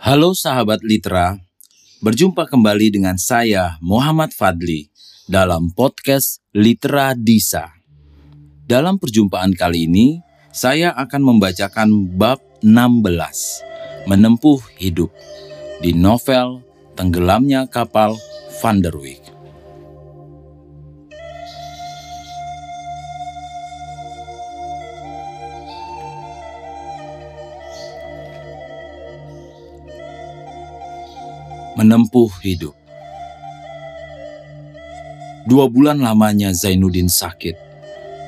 Halo sahabat Litra, berjumpa kembali dengan saya Muhammad Fadli dalam podcast Litra Disa. Dalam perjumpaan kali ini, saya akan membacakan bab 16, Menempuh Hidup, di novel Tenggelamnya Kapal Van der Wijk. Menempuh hidup. Dua bulan lamanya Zainuddin sakit.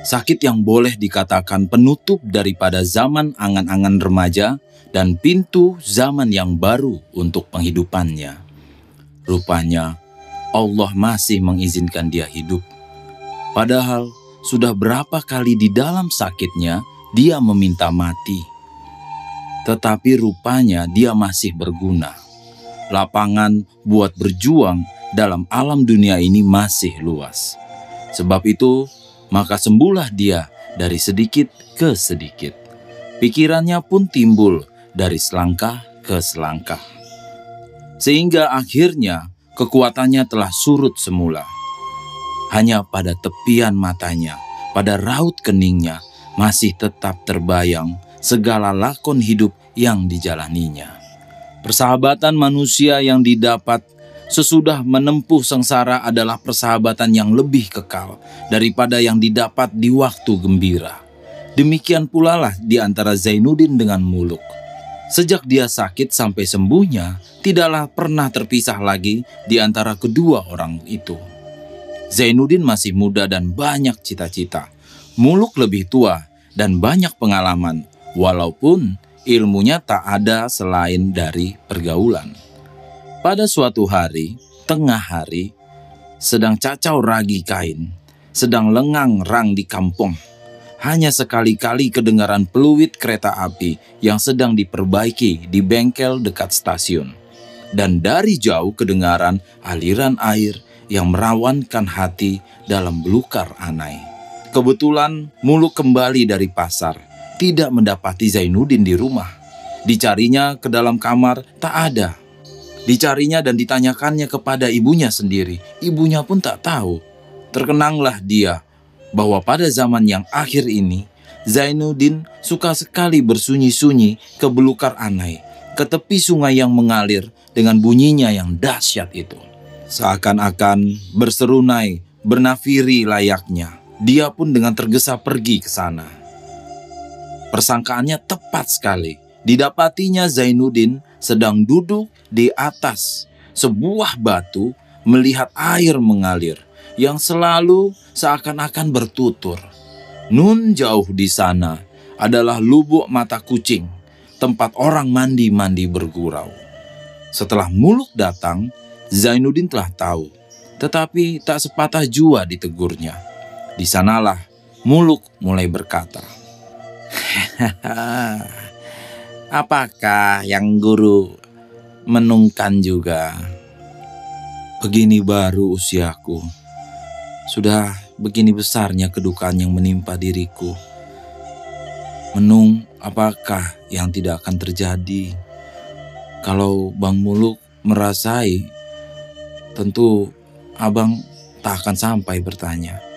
Sakit yang boleh dikatakan penutup daripada zaman angan-angan remaja dan pintu zaman yang baru untuk penghidupannya. Rupanya Allah masih mengizinkan dia hidup. Padahal sudah berapa kali di dalam sakitnya dia meminta mati. Tetapi rupanya dia masih berguna lapangan buat berjuang dalam alam dunia ini masih luas. Sebab itu, maka sembuhlah dia dari sedikit ke sedikit. Pikirannya pun timbul dari selangkah ke selangkah. Sehingga akhirnya kekuatannya telah surut semula. Hanya pada tepian matanya, pada raut keningnya, masih tetap terbayang segala lakon hidup yang dijalaninya. Persahabatan manusia yang didapat sesudah menempuh sengsara adalah persahabatan yang lebih kekal daripada yang didapat di waktu gembira. Demikian pula lah di antara Zainuddin dengan Muluk. Sejak dia sakit sampai sembuhnya, tidaklah pernah terpisah lagi di antara kedua orang itu. Zainuddin masih muda dan banyak cita-cita. Muluk lebih tua dan banyak pengalaman, walaupun ilmunya tak ada selain dari pergaulan. Pada suatu hari, tengah hari, sedang cacau ragi kain, sedang lengang rang di kampung. Hanya sekali-kali kedengaran peluit kereta api yang sedang diperbaiki di bengkel dekat stasiun. Dan dari jauh kedengaran aliran air yang merawankan hati dalam belukar anai. Kebetulan muluk kembali dari pasar tidak mendapati Zainuddin di rumah. Dicarinya ke dalam kamar, tak ada. Dicarinya dan ditanyakannya kepada ibunya sendiri. Ibunya pun tak tahu. Terkenanglah dia bahwa pada zaman yang akhir ini, Zainuddin suka sekali bersunyi-sunyi ke belukar Anai, ke tepi sungai yang mengalir dengan bunyinya yang dahsyat itu. Seakan-akan berserunai, bernafiri layaknya. Dia pun dengan tergesa pergi ke sana. Persangkaannya tepat sekali. Didapatinya Zainuddin sedang duduk di atas sebuah batu melihat air mengalir yang selalu seakan-akan bertutur. Nun jauh di sana adalah lubuk mata kucing, tempat orang mandi-mandi bergurau. Setelah muluk datang, Zainuddin telah tahu, tetapi tak sepatah jua ditegurnya. Di sanalah muluk mulai berkata, Apakah yang guru menungkan juga? Begini baru usiaku. Sudah begini besarnya kedukaan yang menimpa diriku. Menung apakah yang tidak akan terjadi? Kalau Bang Muluk merasai, tentu abang tak akan sampai bertanya.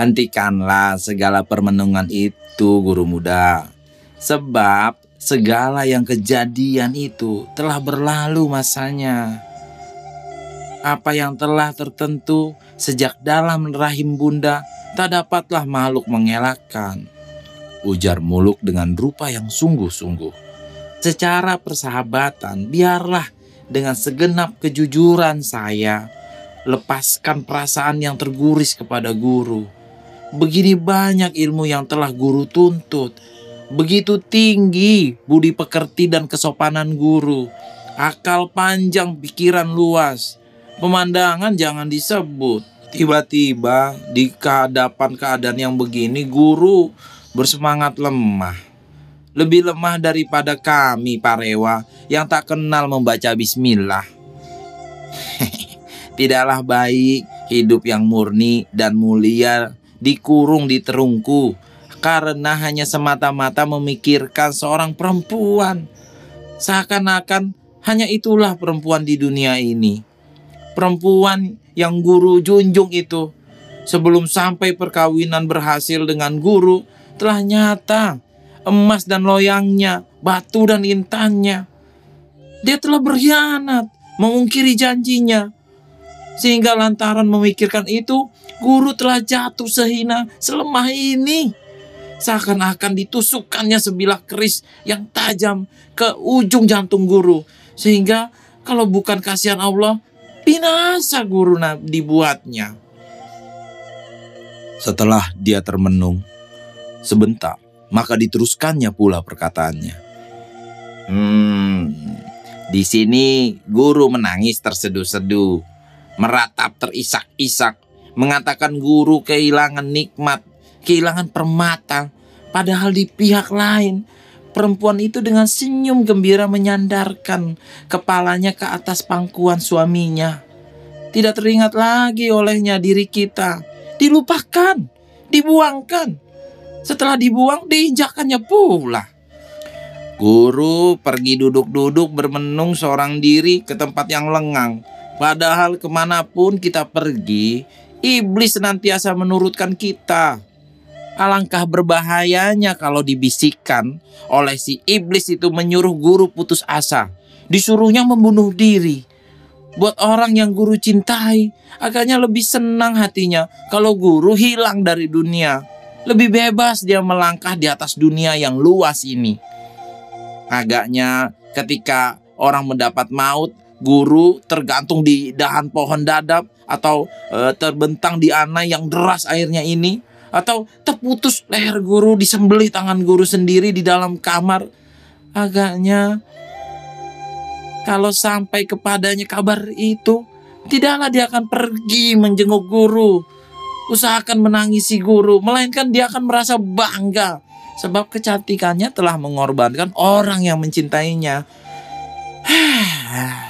Hentikanlah segala permenungan itu, guru muda. Sebab segala yang kejadian itu telah berlalu masanya. Apa yang telah tertentu sejak dalam rahim bunda tak dapatlah makhluk mengelakkan. Ujar muluk dengan rupa yang sungguh-sungguh. Secara persahabatan, biarlah dengan segenap kejujuran saya lepaskan perasaan yang terguris kepada guru Begini banyak ilmu yang telah guru tuntut. Begitu tinggi budi pekerti dan kesopanan guru. Akal panjang, pikiran luas. Pemandangan jangan disebut. Tiba-tiba di kehadapan keadaan yang begini guru bersemangat lemah. Lebih lemah daripada kami parewa yang tak kenal membaca bismillah. Tidaklah baik hidup yang murni dan mulia dikurung di terungku karena hanya semata-mata memikirkan seorang perempuan. Seakan-akan hanya itulah perempuan di dunia ini. Perempuan yang guru junjung itu sebelum sampai perkawinan berhasil dengan guru telah nyata emas dan loyangnya, batu dan intannya. Dia telah berkhianat, mengungkiri janjinya. Sehingga lantaran memikirkan itu, guru telah jatuh sehina selemah ini. Seakan-akan ditusukkannya sebilah keris yang tajam ke ujung jantung guru. Sehingga kalau bukan kasihan Allah, binasa guru dibuatnya. Setelah dia termenung, sebentar, maka diteruskannya pula perkataannya. Hmm, di sini guru menangis terseduh-seduh, meratap terisak-isak, mengatakan guru kehilangan nikmat, kehilangan permata, padahal di pihak lain Perempuan itu dengan senyum gembira menyandarkan kepalanya ke atas pangkuan suaminya. Tidak teringat lagi olehnya diri kita. Dilupakan, dibuangkan. Setelah dibuang, diinjakannya pula. Guru pergi duduk-duduk bermenung seorang diri ke tempat yang lengang. Padahal ke mana pun kita pergi, iblis senantiasa menurutkan kita. Alangkah berbahayanya kalau dibisikkan oleh si iblis itu menyuruh guru putus asa. Disuruhnya membunuh diri. Buat orang yang guru cintai, agaknya lebih senang hatinya kalau guru hilang dari dunia. Lebih bebas dia melangkah di atas dunia yang luas ini. Agaknya ketika orang mendapat maut, guru tergantung di dahan pohon dadap atau e, terbentang di ana yang deras airnya ini atau terputus leher guru disembelih tangan guru sendiri di dalam kamar. Agaknya kalau sampai kepadanya kabar itu tidaklah dia akan pergi menjenguk guru. Usahakan menangisi guru melainkan dia akan merasa bangga sebab kecantikannya telah mengorbankan orang yang mencintainya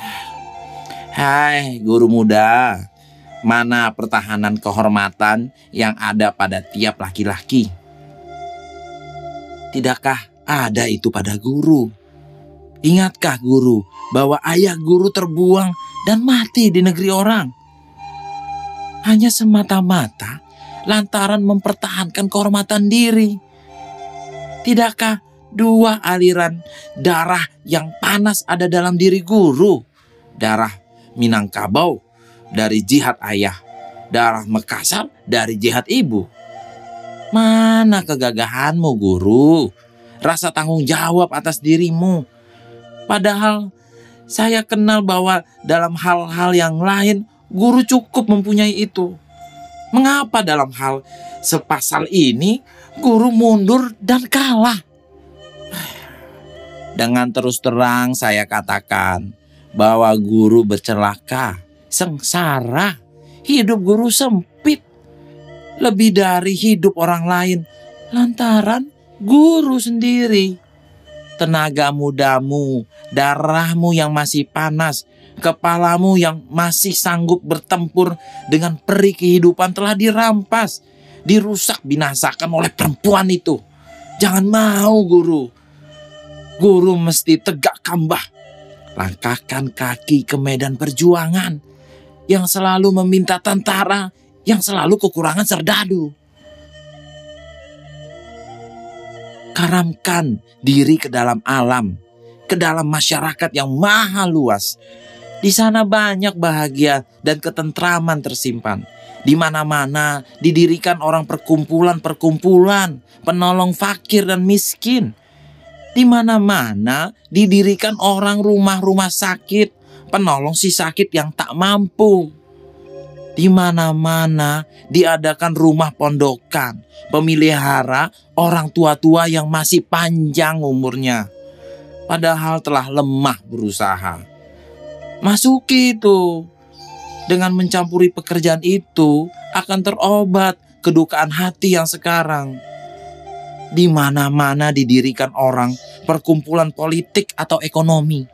Hai guru muda Mana pertahanan kehormatan yang ada pada tiap laki-laki? Tidakkah ada itu pada guru? Ingatkah guru bahwa ayah guru terbuang dan mati di negeri orang? Hanya semata-mata lantaran mempertahankan kehormatan diri. Tidakkah dua aliran darah yang panas ada dalam diri guru? Darah Minangkabau dari jihad ayah, darah Mekarsar dari jihad ibu. Mana kegagahanmu, guru? Rasa tanggung jawab atas dirimu. Padahal saya kenal bahwa dalam hal-hal yang lain, guru cukup mempunyai itu. Mengapa dalam hal sepasal ini, guru mundur dan kalah? Dengan terus terang saya katakan bahwa guru bercelaka sengsara. Hidup guru sempit. Lebih dari hidup orang lain. Lantaran guru sendiri. Tenaga mudamu, darahmu yang masih panas, kepalamu yang masih sanggup bertempur dengan peri kehidupan telah dirampas, dirusak, binasakan oleh perempuan itu. Jangan mau guru. Guru mesti tegak kambah. Langkahkan kaki ke medan perjuangan yang selalu meminta tentara, yang selalu kekurangan serdadu. Karamkan diri ke dalam alam, ke dalam masyarakat yang maha luas. Di sana banyak bahagia dan ketentraman tersimpan. Di mana-mana didirikan orang perkumpulan-perkumpulan, penolong fakir dan miskin. Di mana-mana didirikan orang rumah-rumah sakit, penolong si sakit yang tak mampu. Di mana-mana diadakan rumah pondokan, pemilihara orang tua-tua yang masih panjang umurnya. Padahal telah lemah berusaha. Masuki itu. Dengan mencampuri pekerjaan itu akan terobat kedukaan hati yang sekarang. Di mana-mana didirikan orang perkumpulan politik atau ekonomi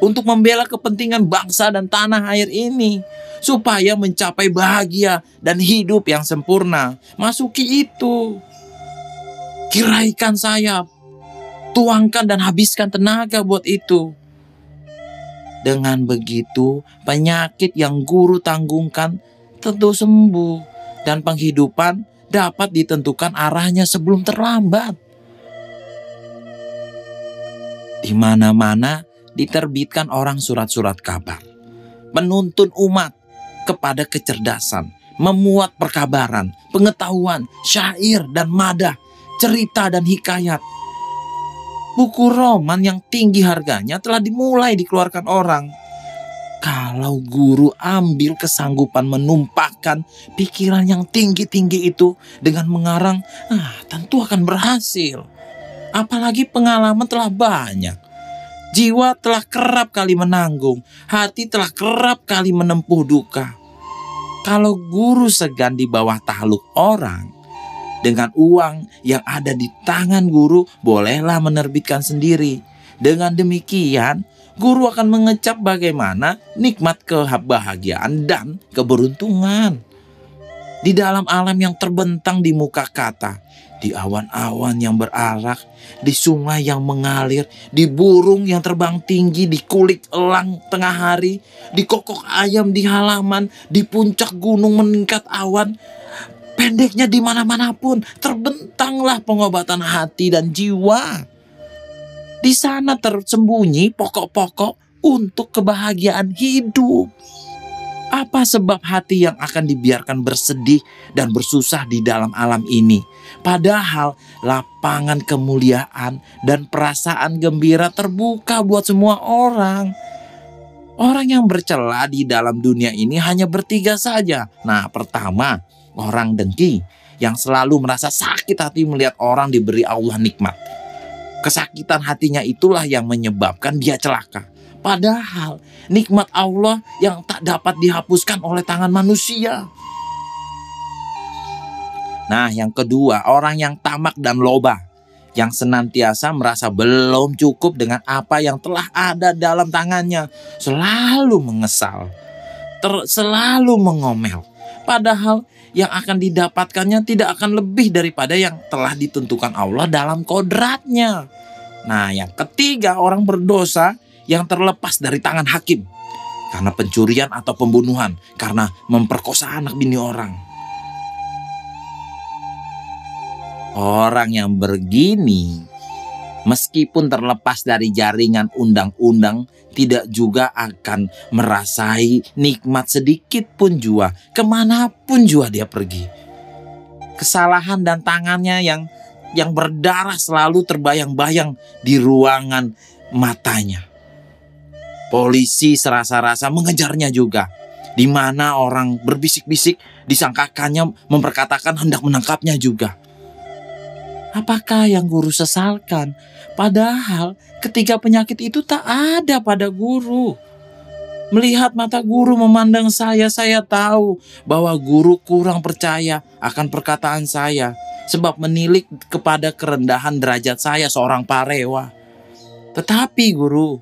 untuk membela kepentingan bangsa dan tanah air ini supaya mencapai bahagia dan hidup yang sempurna. Masuki itu. Kiraikan sayap. Tuangkan dan habiskan tenaga buat itu. Dengan begitu, penyakit yang guru tanggungkan tentu sembuh dan penghidupan dapat ditentukan arahnya sebelum terlambat. Di mana-mana diterbitkan orang surat-surat kabar, menuntun umat kepada kecerdasan, memuat perkabaran, pengetahuan, syair dan madah, cerita dan hikayat. Buku roman yang tinggi harganya telah dimulai dikeluarkan orang. Kalau guru ambil kesanggupan menumpahkan pikiran yang tinggi-tinggi itu dengan mengarang, ah, tentu akan berhasil. Apalagi pengalaman telah banyak. Jiwa telah kerap kali menanggung, hati telah kerap kali menempuh duka. Kalau guru segan di bawah tahluk orang, dengan uang yang ada di tangan guru, bolehlah menerbitkan sendiri. Dengan demikian, guru akan mengecap bagaimana nikmat kebahagiaan dan keberuntungan. Di dalam alam yang terbentang di muka kata, di awan-awan yang berarak, di sungai yang mengalir, di burung yang terbang tinggi, di kulit elang tengah hari, di kokok ayam di halaman, di puncak gunung meningkat awan. Pendeknya di mana-mana pun terbentanglah pengobatan hati dan jiwa. Di sana tersembunyi pokok-pokok untuk kebahagiaan hidup. Apa sebab hati yang akan dibiarkan bersedih dan bersusah di dalam alam ini? Padahal lapangan kemuliaan dan perasaan gembira terbuka buat semua orang. Orang yang bercela di dalam dunia ini hanya bertiga saja. Nah, pertama, orang dengki yang selalu merasa sakit hati melihat orang diberi Allah nikmat. Kesakitan hatinya itulah yang menyebabkan dia celaka. Padahal nikmat Allah yang tak dapat dihapuskan oleh tangan manusia. Nah, yang kedua, orang yang tamak dan loba, yang senantiasa merasa belum cukup dengan apa yang telah ada dalam tangannya, selalu mengesal, ter, selalu mengomel. Padahal yang akan didapatkannya tidak akan lebih daripada yang telah ditentukan Allah dalam kodratnya. Nah, yang ketiga, orang berdosa yang terlepas dari tangan hakim karena pencurian atau pembunuhan, karena memperkosa anak bini orang. Orang yang begini, meskipun terlepas dari jaringan undang-undang, tidak juga akan merasai nikmat sedikit pun jua, ke mana pun jua dia pergi. Kesalahan dan tangannya yang yang berdarah selalu terbayang-bayang di ruangan matanya. Polisi serasa-rasa mengejarnya juga. Di mana orang berbisik-bisik disangkakannya memperkatakan hendak menangkapnya juga. Apakah yang guru sesalkan? Padahal ketiga penyakit itu tak ada pada guru. Melihat mata guru memandang saya, saya tahu bahwa guru kurang percaya akan perkataan saya sebab menilik kepada kerendahan derajat saya seorang parewa. Tetapi guru,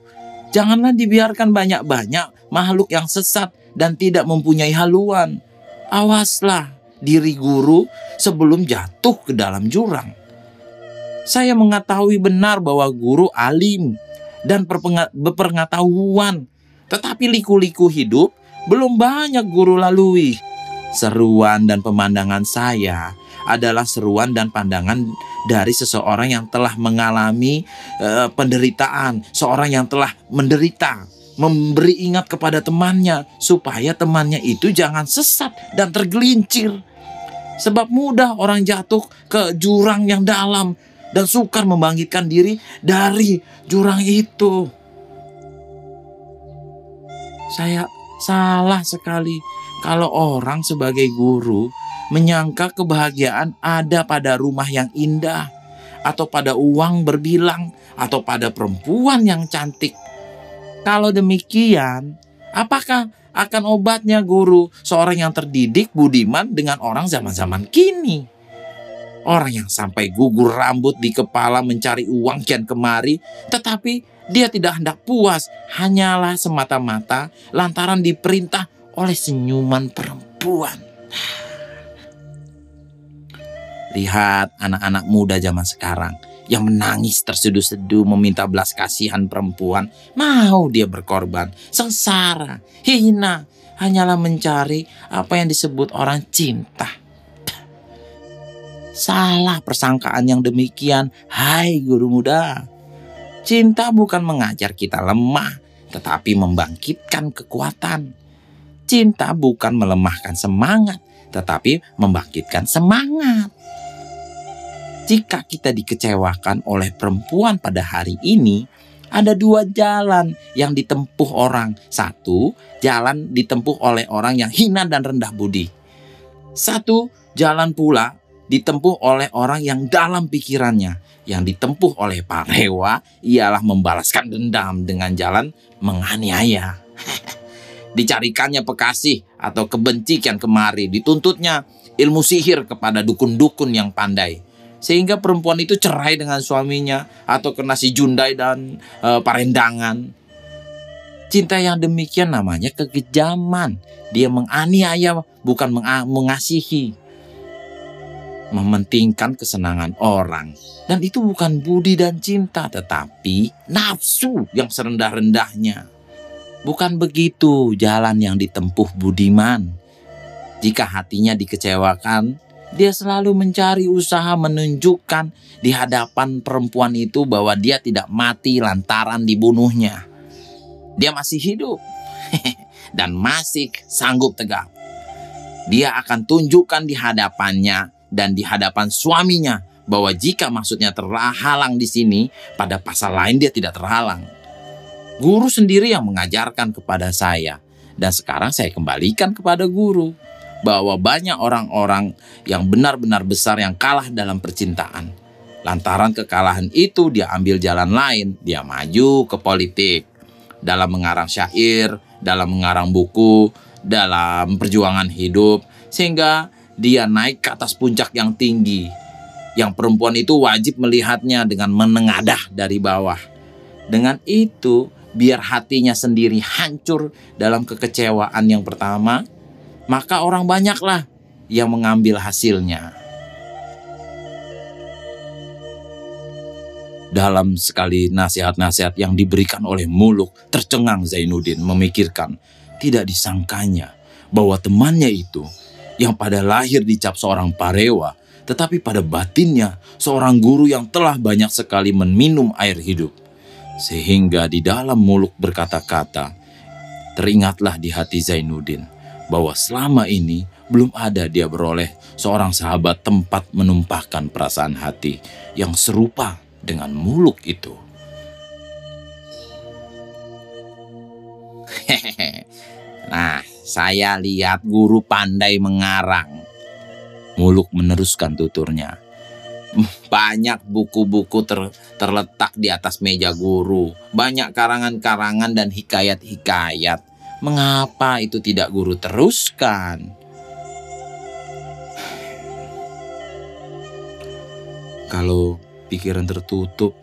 Janganlah dibiarkan banyak-banyak makhluk yang sesat dan tidak mempunyai haluan. Awaslah diri guru sebelum jatuh ke dalam jurang. Saya mengetahui benar bahwa guru alim dan berpengetahuan, tetapi liku-liku hidup belum banyak guru lalui. Seruan dan pemandangan saya adalah seruan dan pandangan dari seseorang yang telah mengalami uh, penderitaan, seorang yang telah menderita, memberi ingat kepada temannya supaya temannya itu jangan sesat dan tergelincir. Sebab mudah orang jatuh ke jurang yang dalam dan sukar membangkitkan diri dari jurang itu. Saya salah sekali kalau orang sebagai guru menyangka kebahagiaan ada pada rumah yang indah, atau pada uang berbilang, atau pada perempuan yang cantik. Kalau demikian, apakah akan obatnya guru seorang yang terdidik budiman dengan orang zaman-zaman kini? Orang yang sampai gugur rambut di kepala mencari uang kian kemari, tetapi dia tidak hendak puas, hanyalah semata-mata lantaran diperintah oleh senyuman perempuan. Lihat anak-anak muda zaman sekarang yang menangis terseduh-seduh meminta belas kasihan perempuan. Mau dia berkorban, sengsara, hina, hanyalah mencari apa yang disebut orang cinta. Salah persangkaan yang demikian, hai guru muda. Cinta bukan mengajar kita lemah, tetapi membangkitkan kekuatan. Cinta bukan melemahkan semangat, tetapi membangkitkan semangat. Jika kita dikecewakan oleh perempuan pada hari ini, ada dua jalan yang ditempuh orang. Satu, jalan ditempuh oleh orang yang hina dan rendah budi. Satu, jalan pula ditempuh oleh orang yang dalam pikirannya. Yang ditempuh oleh parewa ialah membalaskan dendam dengan jalan menganiaya. Dicarikannya pekasih atau kebencian kemari, dituntutnya ilmu sihir kepada dukun-dukun yang pandai sehingga perempuan itu cerai dengan suaminya atau kena si Jundai dan e, parendangan. Cinta yang demikian namanya kekejaman. Dia menganiaya bukan mengasihi. Mementingkan kesenangan orang. Dan itu bukan budi dan cinta tetapi nafsu yang serendah-rendahnya. Bukan begitu jalan yang ditempuh budiman. Jika hatinya dikecewakan, dia selalu mencari usaha menunjukkan di hadapan perempuan itu bahwa dia tidak mati lantaran dibunuhnya. Dia masih hidup dan masih sanggup tegak. Dia akan tunjukkan di hadapannya dan di hadapan suaminya bahwa jika maksudnya terhalang di sini, pada pasal lain dia tidak terhalang. Guru sendiri yang mengajarkan kepada saya, dan sekarang saya kembalikan kepada guru bahwa banyak orang-orang yang benar-benar besar yang kalah dalam percintaan. Lantaran kekalahan itu dia ambil jalan lain, dia maju ke politik. Dalam mengarang syair, dalam mengarang buku, dalam perjuangan hidup, sehingga dia naik ke atas puncak yang tinggi. Yang perempuan itu wajib melihatnya dengan menengadah dari bawah. Dengan itu, biar hatinya sendiri hancur dalam kekecewaan yang pertama, maka orang banyaklah yang mengambil hasilnya. Dalam sekali nasihat-nasihat yang diberikan oleh Muluk, tercengang Zainuddin memikirkan tidak disangkanya bahwa temannya itu yang pada lahir dicap seorang parewa, tetapi pada batinnya seorang guru yang telah banyak sekali meminum air hidup. Sehingga di dalam muluk berkata-kata, teringatlah di hati Zainuddin bahwa selama ini belum ada dia beroleh seorang sahabat tempat menumpahkan perasaan hati yang serupa dengan muluk itu. nah, saya lihat guru pandai mengarang. Muluk meneruskan tuturnya. Banyak buku-buku ter, terletak di atas meja guru. Banyak karangan-karangan dan hikayat-hikayat Mengapa itu tidak guru teruskan? Kalau pikiran tertutup,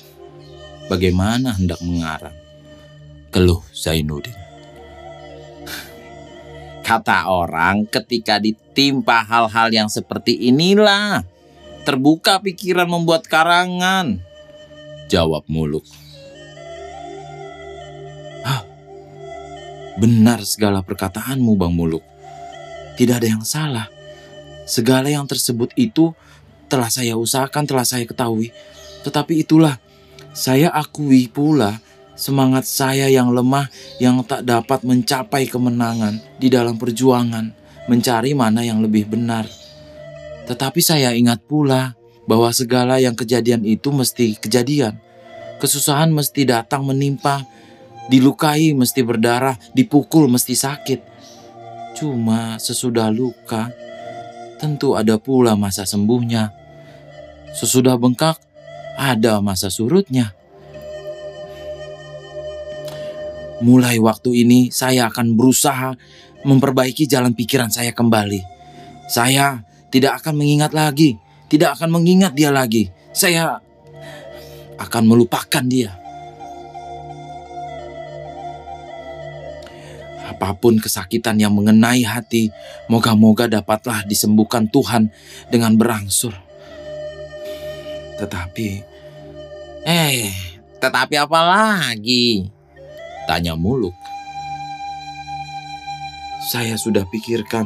bagaimana hendak mengarang? Keluh Zainuddin. Kata orang ketika ditimpa hal-hal yang seperti inilah, terbuka pikiran membuat karangan. Jawab muluk. Benar segala perkataanmu, Bang Muluk. Tidak ada yang salah. Segala yang tersebut itu telah saya usahakan, telah saya ketahui. Tetapi itulah, saya akui pula semangat saya yang lemah yang tak dapat mencapai kemenangan di dalam perjuangan, mencari mana yang lebih benar. Tetapi saya ingat pula bahwa segala yang kejadian itu mesti kejadian. Kesusahan mesti datang menimpa Dilukai mesti berdarah, dipukul mesti sakit. Cuma sesudah luka, tentu ada pula masa sembuhnya. Sesudah bengkak, ada masa surutnya. Mulai waktu ini, saya akan berusaha memperbaiki jalan pikiran saya kembali. Saya tidak akan mengingat lagi, tidak akan mengingat dia lagi. Saya akan melupakan dia. Apa pun kesakitan yang mengenai hati, moga-moga dapatlah disembuhkan Tuhan dengan berangsur. Tetapi, Eh, tetapi apa lagi? Tanya Muluk. Saya sudah pikirkan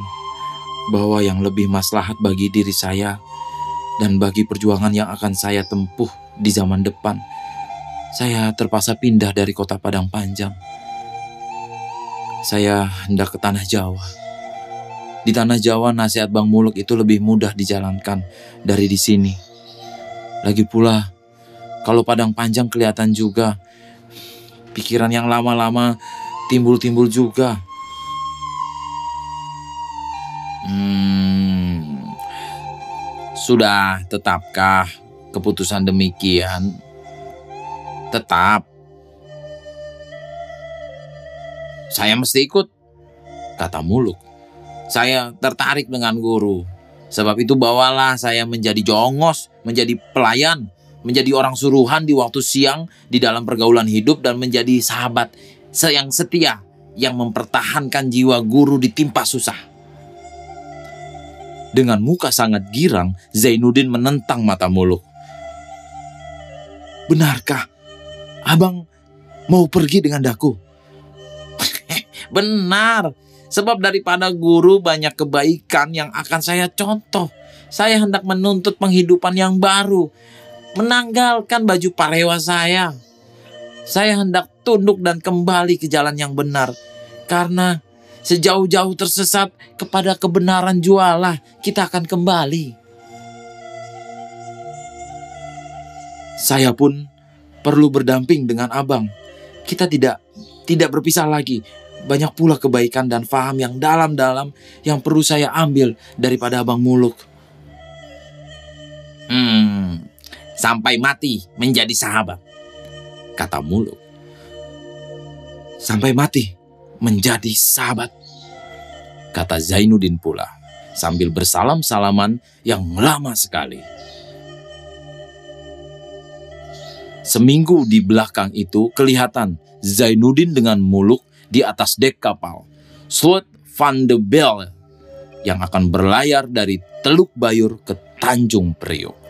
bahwa yang lebih maslahat bagi diri saya dan bagi perjuangan yang akan saya tempuh di zaman depan, saya terpaksa pindah dari kota Padang Panjang. Saya hendak ke Tanah Jawa. Di Tanah Jawa, nasihat Bang Muluk itu lebih mudah dijalankan dari di sini. Lagi pula, kalau Padang Panjang kelihatan juga, pikiran yang lama-lama timbul-timbul juga. Hmm, sudah tetapkah keputusan demikian? Tetap. Saya mesti ikut, Kata Muluk. Saya tertarik dengan guru. Sebab itu bawalah saya menjadi jongos, menjadi pelayan, menjadi orang suruhan di waktu siang di dalam pergaulan hidup dan menjadi sahabat yang setia yang mempertahankan jiwa guru ditimpa susah. Dengan muka sangat girang, Zainuddin menentang mata Muluk. Benarkah abang mau pergi dengan daku? Benar, sebab daripada guru banyak kebaikan yang akan saya contoh. Saya hendak menuntut penghidupan yang baru, menanggalkan baju parewa saya. Saya hendak tunduk dan kembali ke jalan yang benar, karena sejauh-jauh tersesat kepada kebenaran jualah kita akan kembali. Saya pun perlu berdamping dengan abang. Kita tidak tidak berpisah lagi. Banyak pula kebaikan dan faham yang dalam-dalam yang perlu saya ambil daripada abang muluk. Hmm, sampai mati menjadi sahabat. Kata muluk. Sampai mati menjadi sahabat. Kata Zainuddin pula sambil bersalam-salaman yang lama sekali. Seminggu di belakang itu kelihatan Zainuddin dengan muluk di atas dek kapal Sloot van de Belle yang akan berlayar dari Teluk Bayur ke Tanjung Priok.